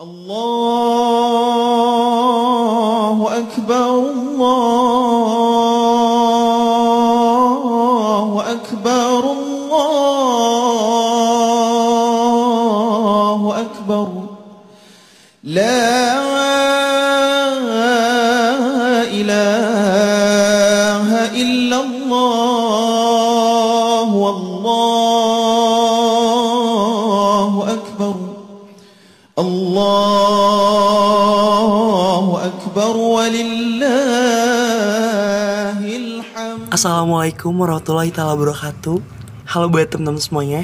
Allah Assalamualaikum warahmatullahi wabarakatuh. Halo buat teman-teman semuanya.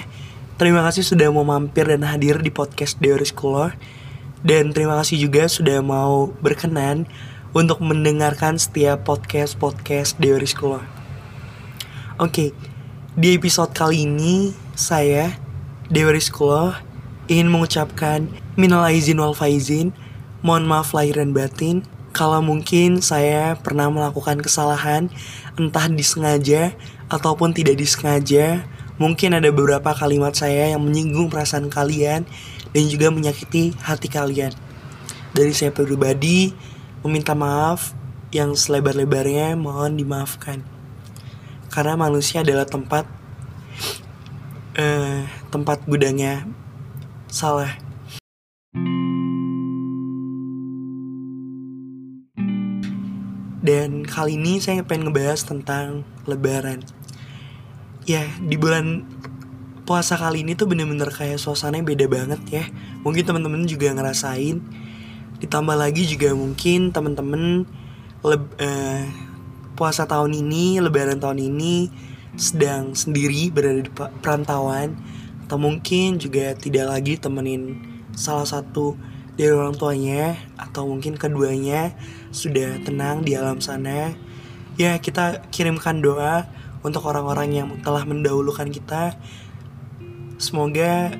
Terima kasih sudah mau mampir dan hadir di podcast Deori Scholar Dan terima kasih juga sudah mau berkenan Untuk mendengarkan setiap podcast-podcast Deori Scholar Oke, di episode kali ini Saya, Deori Scholar Ingin mengucapkan Minal aizin wal faizin Mohon maaf lahir dan batin. Kalau mungkin saya pernah melakukan kesalahan, entah disengaja ataupun tidak disengaja, mungkin ada beberapa kalimat saya yang menyinggung perasaan kalian dan juga menyakiti hati kalian. Dari saya pribadi, meminta maaf yang selebar-lebarnya mohon dimaafkan. Karena manusia adalah tempat eh, tempat gudangnya salah. Dan kali ini saya pengen ngebahas tentang lebaran. Ya di bulan puasa kali ini tuh bener-bener kayak suasananya beda banget ya. Mungkin teman-teman juga ngerasain. Ditambah lagi juga mungkin teman-teman leb- eh, puasa tahun ini, lebaran tahun ini sedang sendiri berada di perantauan. Atau mungkin juga tidak lagi temenin salah satu dari orang tuanya Atau mungkin keduanya sudah tenang di alam sana. Ya kita kirimkan doa untuk orang-orang yang telah mendahulukan kita. Semoga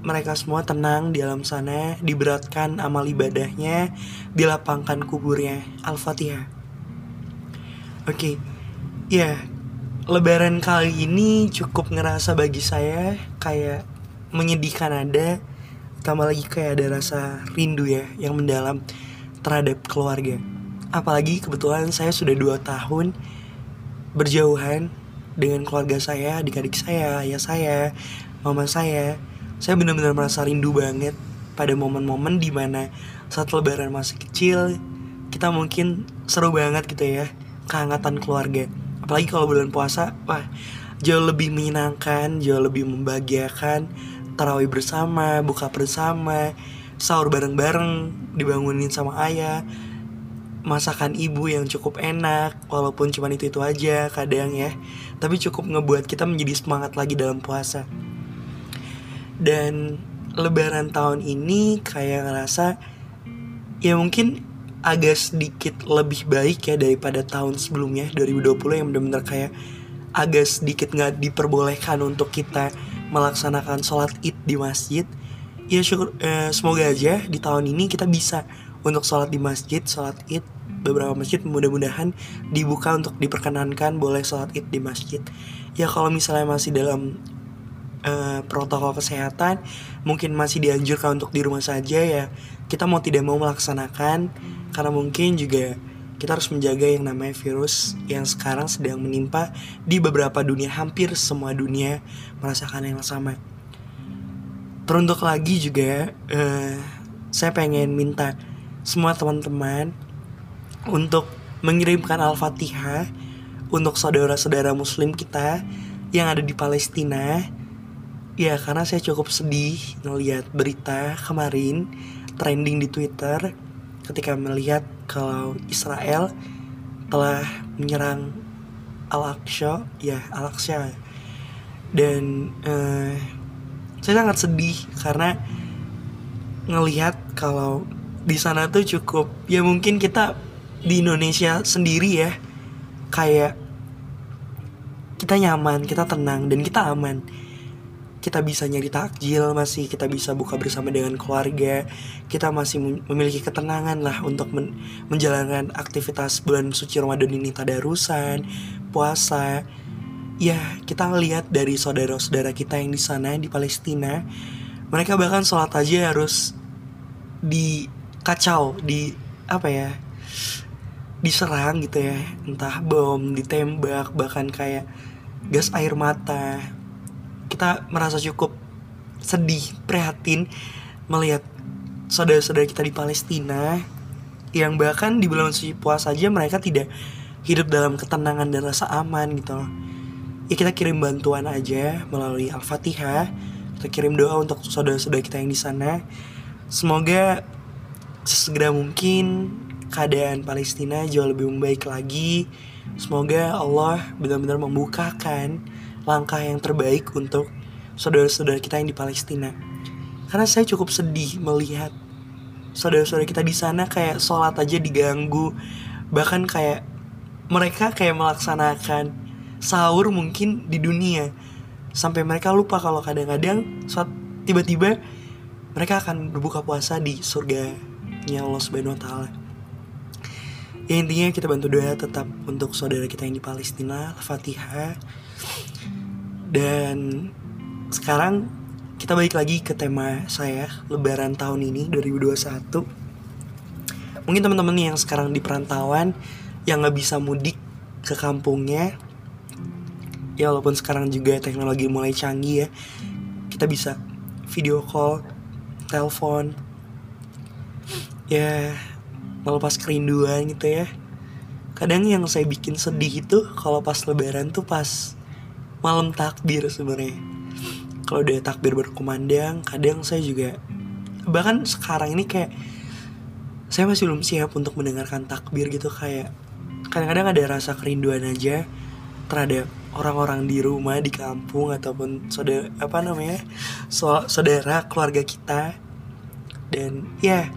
mereka semua tenang di alam sana Diberatkan amal ibadahnya Dilapangkan kuburnya. Al-Fatihah. Oke. Ya Lebaran kali ini cukup ngerasa bagi saya Kayak menyedihkan ada Tambah lagi kayak ada rasa rindu ya Yang mendalam terhadap keluarga Apalagi kebetulan saya sudah dua tahun berjauhan dengan keluarga saya, adik-adik saya, ayah saya, mama saya. Saya benar-benar merasa rindu banget pada momen-momen di mana saat lebaran masih kecil, kita mungkin seru banget gitu ya, kehangatan keluarga. Apalagi kalau bulan puasa, wah jauh lebih menyenangkan, jauh lebih membahagiakan, tarawih bersama, buka bersama, sahur bareng-bareng, dibangunin sama ayah, masakan ibu yang cukup enak walaupun cuma itu itu aja kadang ya. Tapi cukup ngebuat kita menjadi semangat lagi dalam puasa. Dan lebaran tahun ini kayak ngerasa ya mungkin agak sedikit lebih baik ya daripada tahun sebelumnya 2020 yang benar-benar kayak agak sedikit nggak diperbolehkan untuk kita melaksanakan sholat id di masjid ya syukur eh, semoga aja di tahun ini kita bisa untuk sholat di masjid, sholat id beberapa masjid mudah-mudahan dibuka untuk diperkenankan boleh sholat id di masjid. Ya kalau misalnya masih dalam eh, protokol kesehatan, mungkin masih dianjurkan untuk di rumah saja ya. Kita mau tidak mau melaksanakan karena mungkin juga kita harus menjaga yang namanya virus yang sekarang sedang menimpa di beberapa dunia hampir semua dunia merasakan yang sama. Teruntuk lagi juga eh, saya pengen minta semua teman-teman untuk mengirimkan Al-Fatihah untuk saudara-saudara muslim kita yang ada di Palestina. Ya, karena saya cukup sedih ngelihat berita kemarin trending di Twitter ketika melihat kalau Israel telah menyerang Al-Aqsa, ya Al-Aqsa. Dan eh, saya sangat sedih karena ngelihat kalau di sana tuh cukup ya mungkin kita di Indonesia sendiri ya kayak kita nyaman, kita tenang dan kita aman. Kita bisa nyari takjil masih, kita bisa buka bersama dengan keluarga. Kita masih mem- memiliki ketenangan lah untuk men- menjalankan aktivitas bulan suci Ramadan ini tadarusan, puasa. Ya, kita ngelihat dari saudara-saudara kita yang di sana di Palestina, mereka bahkan sholat aja harus di kacau di apa ya diserang gitu ya entah bom ditembak bahkan kayak gas air mata kita merasa cukup sedih prihatin melihat saudara-saudara kita di Palestina yang bahkan di bulan suci puasa saja mereka tidak hidup dalam ketenangan dan rasa aman gitu loh. Ya kita kirim bantuan aja melalui Al-Fatihah. Kita kirim doa untuk saudara-saudara kita yang di sana. Semoga sesegera mungkin keadaan Palestina jauh lebih membaik lagi. Semoga Allah benar-benar membukakan langkah yang terbaik untuk saudara-saudara kita yang di Palestina. Karena saya cukup sedih melihat saudara-saudara kita di sana kayak sholat aja diganggu, bahkan kayak mereka kayak melaksanakan sahur mungkin di dunia sampai mereka lupa kalau kadang-kadang saat tiba-tiba mereka akan berbuka puasa di surganya Allah Subhanahu wa taala. Ya intinya kita bantu doa tetap untuk saudara kita yang di Palestina, Al-Fatihah. Dan sekarang kita balik lagi ke tema saya Lebaran tahun ini 2021. Mungkin teman-teman yang sekarang di perantauan yang nggak bisa mudik ke kampungnya, ya walaupun sekarang juga teknologi mulai canggih ya, kita bisa video call, telepon, ya melepas kerinduan gitu ya kadang yang saya bikin sedih itu kalau pas lebaran tuh pas malam takbir sebenarnya. Kalau udah takbir berkumandang kadang saya juga bahkan sekarang ini kayak saya masih belum siap untuk mendengarkan takbir gitu kayak kadang-kadang ada rasa kerinduan aja terhadap orang-orang di rumah di kampung ataupun saudara apa namanya so, saudara keluarga kita. Dan ya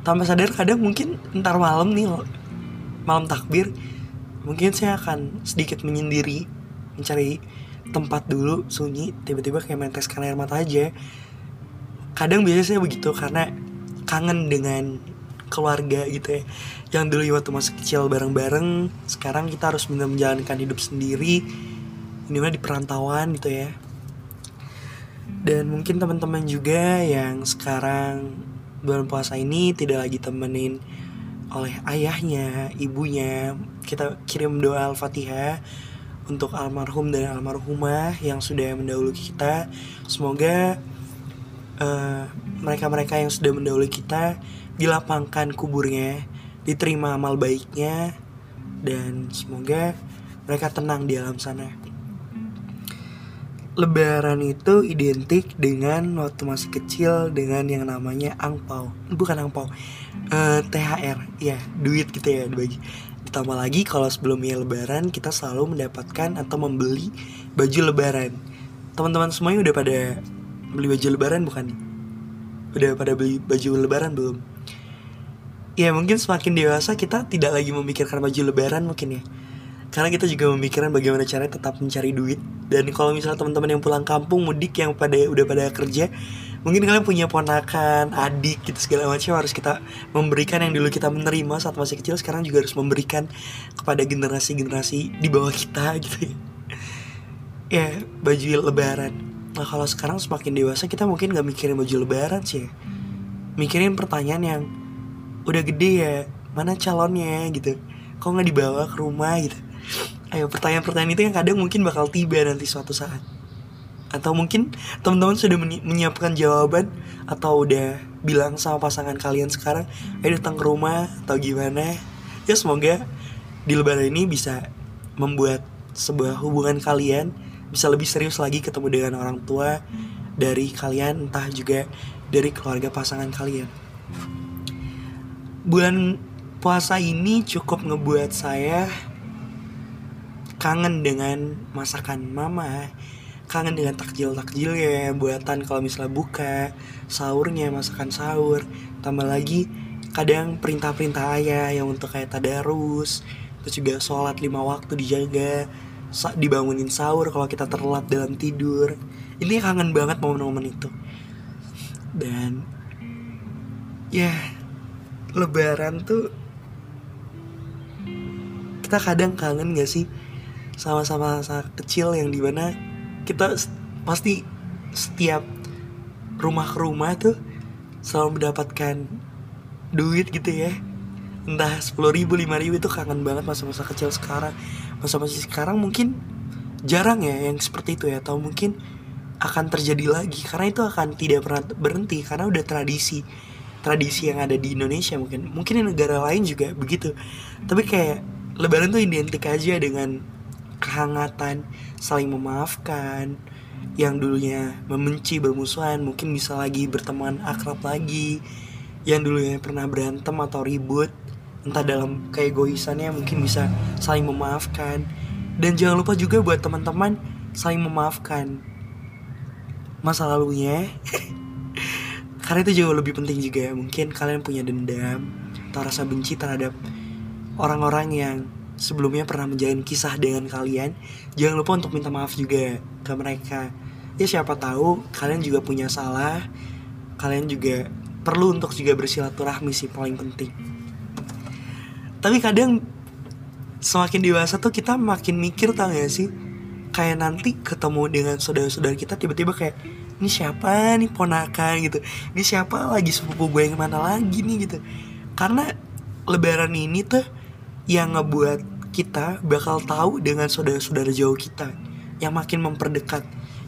tanpa sadar kadang mungkin ntar malam nih malam takbir mungkin saya akan sedikit menyendiri mencari tempat dulu sunyi tiba-tiba kayak menteskan air mata aja. Kadang biasanya begitu karena kangen dengan keluarga gitu ya. Yang dulu waktu masih kecil bareng-bareng sekarang kita harus benar menjalankan hidup sendiri ini mah di perantauan gitu ya. Dan mungkin teman-teman juga yang sekarang bulan puasa ini tidak lagi temenin oleh ayahnya, ibunya. Kita kirim doa Al-Fatihah untuk almarhum dan almarhumah yang sudah mendahului kita. Semoga mereka mereka-mereka yang sudah mendahului kita dilapangkan kuburnya, diterima amal baiknya, dan semoga mereka tenang di alam sana. Lebaran itu identik dengan waktu masih kecil dengan yang namanya angpau bukan angpau uh, THR ya duit gitu ya dibagi ditambah lagi kalau sebelumnya Lebaran kita selalu mendapatkan atau membeli baju Lebaran. Teman-teman semuanya udah pada beli baju Lebaran bukan? Udah pada beli baju Lebaran belum? Ya mungkin semakin dewasa kita tidak lagi memikirkan baju Lebaran mungkin ya. Karena kita juga memikirkan bagaimana caranya tetap mencari duit. Dan kalau misalnya teman-teman yang pulang kampung mudik yang pada udah pada kerja mungkin kalian punya ponakan adik gitu segala macam harus kita memberikan yang dulu kita menerima saat masih kecil sekarang juga harus memberikan kepada generasi-generasi di bawah kita gitu ya. Ya baju lebaran. Nah kalau sekarang semakin dewasa kita mungkin nggak mikirin baju lebaran sih ya. mikirin pertanyaan yang udah gede ya mana calonnya? gitu. Kok nggak dibawa ke rumah? gitu. Ayo pertanyaan-pertanyaan itu yang kadang mungkin bakal tiba nanti suatu saat Atau mungkin teman-teman sudah menyiapkan jawaban? Atau udah bilang sama pasangan kalian sekarang Ayo datang ke rumah atau gimana? Ya semoga di lebaran ini bisa membuat sebuah hubungan kalian Bisa lebih serius lagi ketemu dengan orang tua Dari kalian entah juga dari keluarga pasangan kalian. Bulan puasa ini cukup ngebuat saya kangen dengan masakan mama kangen dengan takjil ya buatan kalau misalnya buka sahurnya masakan sahur. Tambah lagi kadang perintah-perintah ayah yang untuk kayak tadarus terus juga sholat lima waktu dijaga dibangunin sahur kalau kita terlelap dalam tidur. Ini kangen banget momen-momen itu. Dan ya lebaran tuh kita kadang kangen gak sih sama-sama kecil yang di mana kita pasti setiap rumah ke rumah tuh selalu mendapatkan duit gitu ya. Entah sepuluh ribu lima ribu itu kangen banget masa-masa kecil sekarang. Masa-masa sekarang mungkin jarang ya yang seperti itu ya atau mungkin akan terjadi lagi. Karena itu akan tidak pernah berhenti karena udah tradisi tradisi yang ada di Indonesia mungkin. Mungkin di negara lain juga begitu. Tapi kayak Lebaran tuh identik aja dengan kehangatan saling memaafkan yang dulunya membenci bermusuhan mungkin bisa lagi berteman akrab lagi yang dulunya pernah berantem atau ribut entah dalam keegoisannya mungkin bisa saling memaafkan. Dan jangan lupa juga buat teman-teman saling memaafkan. Masa lalunya karena itu jauh lebih penting juga. Mungkin kalian punya dendam atau rasa benci terhadap orang-orang yang sebelumnya pernah menjalin kisah dengan kalian jangan lupa untuk minta maaf juga ke mereka. Ya siapa tahu kalian juga punya salah. Kalian juga perlu untuk juga bersilaturahmi sih paling penting. Tapi kadang semakin dewasa tuh kita makin mikir tau gak sih? Kayak nanti ketemu dengan saudara-saudara kita tiba-tiba kayak ini siapa nih ponakan? gitu. Ini siapa lagi sepupu gue yang mana lagi nih? gitu. Karena lebaran ini tuh yang ngebuat kita bakal tahu dengan saudara-saudara jauh kita yang makin memperdekat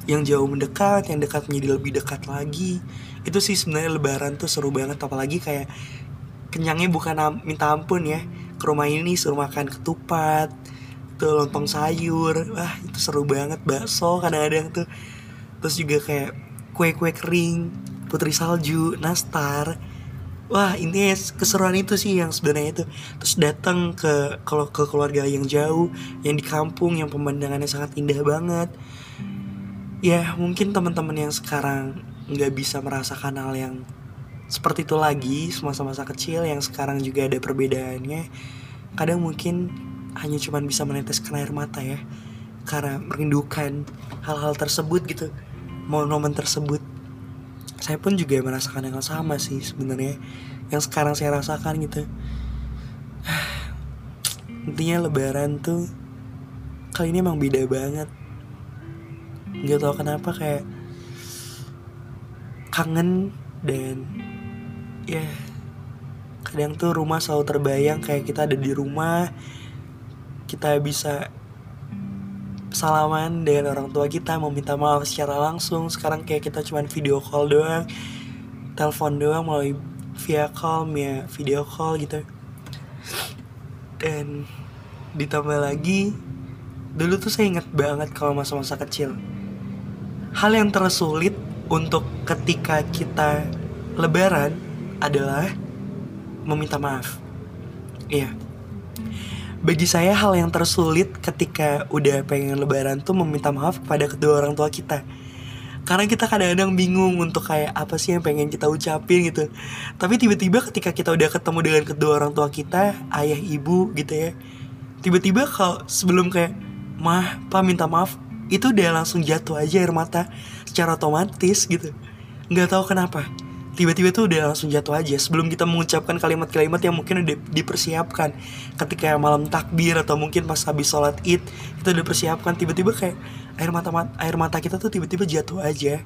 yang jauh mendekat yang dekat menjadi lebih dekat lagi. Itu sih sebenarnya lebaran tuh seru banget apalagi kayak kenyangnya bukan minta ampun ya ke rumah ini suruh makan ketupat tuh lontong sayur. Wah itu seru banget bakso kadang-kadang tuh. Terus juga kayak kue-kue kering putri salju nastar wah ini keseruan itu sih yang sebenarnya itu. Terus datang ke kalau ke keluarga yang jauh yang di kampung yang pemandangannya sangat indah banget. Ya mungkin teman-teman yang sekarang nggak bisa merasakan hal yang seperti itu lagi semasa-masa kecil yang sekarang juga ada perbedaannya. Kadang mungkin hanya cuman bisa meneteskan air mata ya karena merindukan hal-hal tersebut gitu momen-momen tersebut saya pun juga merasakan yang sama sih sebenarnya yang sekarang saya rasakan gitu. Intinya lebaran tuh kali ini emang beda banget. Nggak tahu kenapa kayak kangen dan ya kadang tuh rumah selalu terbayang kayak kita ada di rumah kita bisa salaman dengan orang tua kita mau minta maaf secara langsung. Sekarang kayak kita cuman video call doang telepon doang melalui via call ya video call gitu. Dan ditambah lagi dulu tuh saya inget banget kalau masa-masa kecil. Hal yang tersulit untuk ketika kita lebaran adalah meminta maaf. Iya bagi saya hal yang tersulit ketika udah pengen lebaran tuh meminta maaf kepada kedua orang tua kita. Karena kita kadang-kadang bingung untuk kayak apa sih yang pengen kita ucapin gitu. Tapi tiba-tiba ketika kita udah ketemu dengan kedua orang tua kita ayah ibu gitu ya tiba-tiba kalau sebelum kayak mah pak minta maaf itu udah langsung jatuh aja air mata secara otomatis gitu. Nggak tahu kenapa tiba-tiba tuh udah langsung jatuh aja. Sebelum kita mengucapkan kalimat-kalimat yang mungkin udah dipersiapkan. Ketika malam takbir atau mungkin pas habis sholat id kita udah persiapkan tiba-tiba kayak air mata air mata kita tuh tiba-tiba jatuh aja.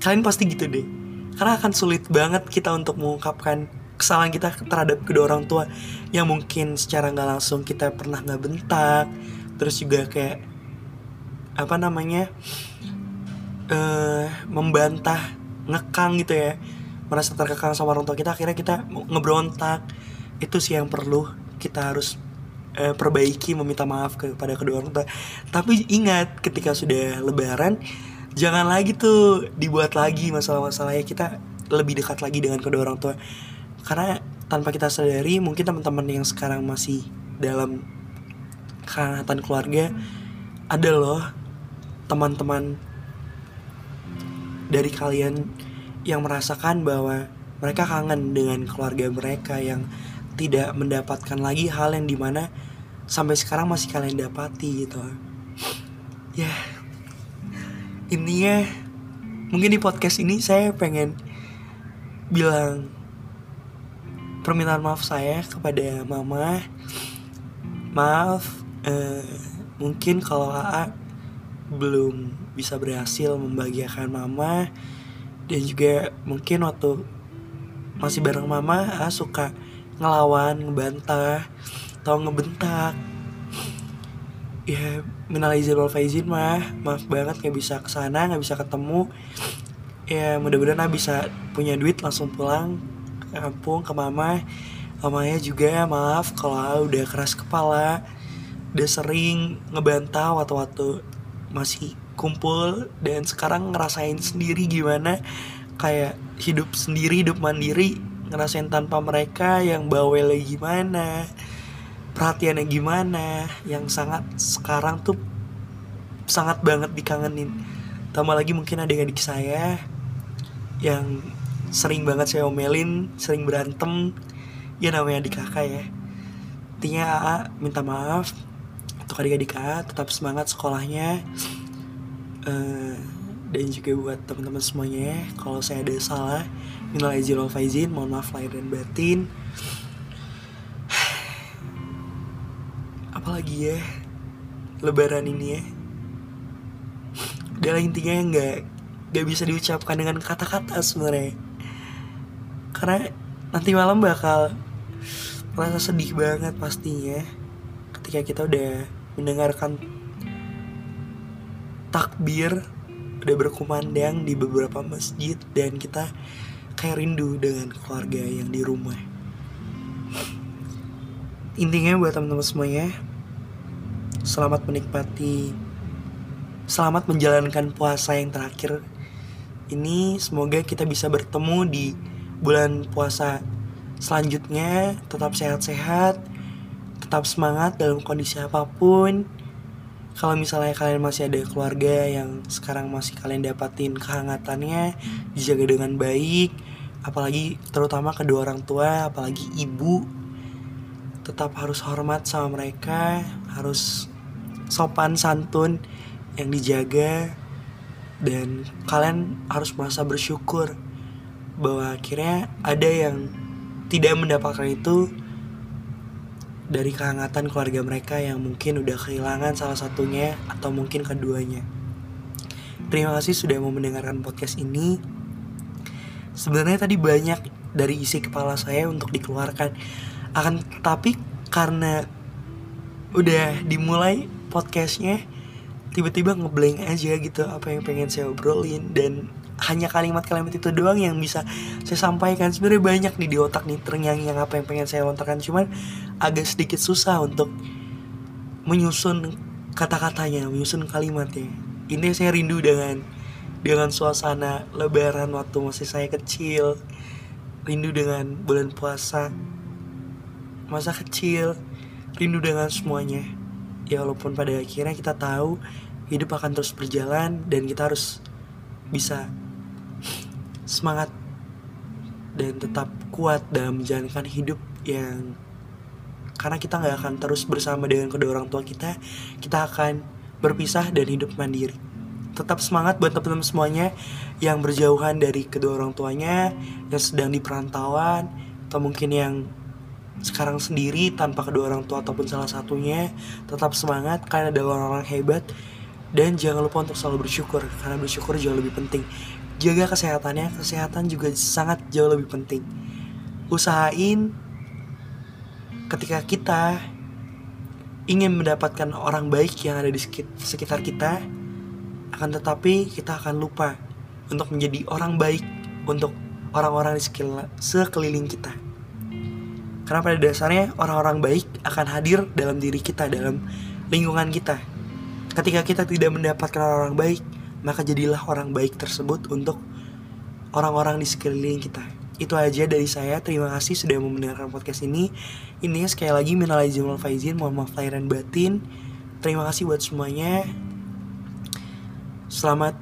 Kalian pasti gitu deh. Karena akan sulit banget kita untuk mengungkapkan kesalahan kita terhadap kedua orang tua yang mungkin secara nggak langsung kita pernah nggak bentak. Terus juga kayak apa namanya eh membantah ngekang gitu ya merasa terkekang sama orang tua kita akhirnya kita ngebrontak. Itu sih yang perlu kita harus eh, perbaiki meminta maaf kepada kedua orang tua. Tapi ingat ketika sudah lebaran jangan lagi tuh dibuat lagi masalah-masalahnya kita lebih dekat lagi dengan kedua orang tua. Karena tanpa kita sadari mungkin teman-teman yang sekarang masih dalam kehangatan keluarga ada loh teman-teman dari kalian yang merasakan bahwa mereka kangen dengan keluarga mereka yang tidak mendapatkan lagi hal yang di mana sampai sekarang masih kalian dapati gitu. Ya intinya mungkin di podcast ini saya pengen bilang permintaan maaf saya kepada mama. Maaf eh, mungkin kalau AA belum bisa berhasil membahagiakan mama dan juga mungkin waktu masih bareng mama A suka ngelawan ngebantah atau ngebentak. Ya minal izin wal faizin mah maaf banget nggak bisa ke sana nggak bisa ketemu. Ya mudah-mudahan A bisa punya duit langsung pulang ke kampung ke mama. Mamanya juga maaf kalau A udah keras kepala udah sering ngebantah waktu-waktu masih kumpul dan sekarang ngerasain sendiri gimana kayak hidup sendiri hidup mandiri ngerasain tanpa mereka yang bawelnya gimana perhatiannya gimana yang sangat sekarang tuh sangat banget dikangenin. Tambah lagi mungkin adik-adik saya yang sering banget saya omelin sering berantem. Ya namanya adik kakak ya. Intinya AA minta maaf untuk adik-adik AA tetap semangat sekolahnya Eh, dan juga buat teman-teman semuanya ya, kalau saya ada salah minal izin wal faizin mohon maaf lahir dan batin. Apalagi ya? Lebaran ini ya. Udah intinya nggak nggak bisa diucapkan dengan kata-kata sebenarnya. Karena nanti malam bakal merasa sedih banget pastinya ketika kita udah mendengarkan takbir udah berkumandang di beberapa masjid dan kita kayak rindu dengan keluarga yang di rumah. Intinya buat teman-teman semuanya selamat menikmati selamat menjalankan puasa yang terakhir. Ini semoga kita bisa bertemu di bulan puasa selanjutnya. Tetap sehat-sehat tetap semangat dalam kondisi apa pun kalau misalnya kalian masih ada keluarga yang sekarang masih kalian dapatin kehangatannya dijaga dengan baik apalagi terutama kedua orang tua apalagi ibu tetap harus hormat sama mereka harus sopan santun yang dijaga dan kalian harus merasa bersyukur bahwa akhirnya ada yang tidak mendapatkan itu dari kehangatan keluarga mereka yang mungkin udah kehilangan salah satunya atau mungkin keduanya. Terima kasih sudah mau mendengarkan podcast ini. Sebenarnya tadi banyak dari isi kepala saya untuk dikeluarkan. Akan tapi karena udah dimulai podcastnya tiba-tiba ngeblank aja gitu apa yang pengen saya obrolin dan hanya kalimat-kalimat itu doang yang bisa saya sampaikan. Sebenarnya banyak nih di otak nih terngiang-ngiang apa yang pengen saya lontarkan. Cuman agak sedikit susah untuk menyusun kata-katanya menyusun kalimatnya. Ini saya rindu dengan dengan suasana lebaran waktu masih saya kecil. Rindu dengan bulan puasa masa kecil. Rindu dengan semuanya. Ya walaupun pada akhirnya kita tahu hidup akan terus berjalan dan kita harus bisa semangat dan tetap kuat dalam menjalankan hidup yang karena kita nggak akan terus bersama dengan kedua orang tua kita kita akan berpisah dan hidup mandiri. Tetap semangat buat teman-teman semuanya yang berjauhan dari kedua orang tuanya yang sedang di perantauan atau mungkin yang sekarang sendiri tanpa kedua orang tua ataupun salah satunya. Tetap semangat karena ada orang-orang hebat. Dan jangan lupa untuk selalu bersyukur karena bersyukur jauh lebih penting jaga kesehatannya. Kesehatan juga sangat jauh lebih penting. Usahain ketika kita ingin mendapatkan orang baik yang ada di sekitar kita akan tetapi kita akan lupa untuk menjadi orang baik untuk orang-orang di sekeliling kita. Karena pada dasarnya orang-orang baik akan hadir dalam diri kita dalam lingkungan kita. Ketika kita tidak mendapatkan orang baik maka jadilah orang baik tersebut untuk orang-orang di sekeliling kita. Itu aja dari saya. Terima kasih sudah mau mendengarkan podcast ini. Ini sekali lagi minal aizin wal faizin, mohon maaf lahir dan batin. Terima kasih buat semuanya. Selamat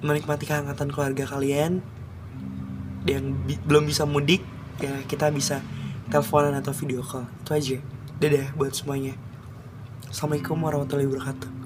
menikmati kehangatan keluarga kalian yang bi belum bisa mudik ya kita bisa teleponan atau video call itu aja dadah buat semuanya assalamualaikum warahmatullahi wabarakatuh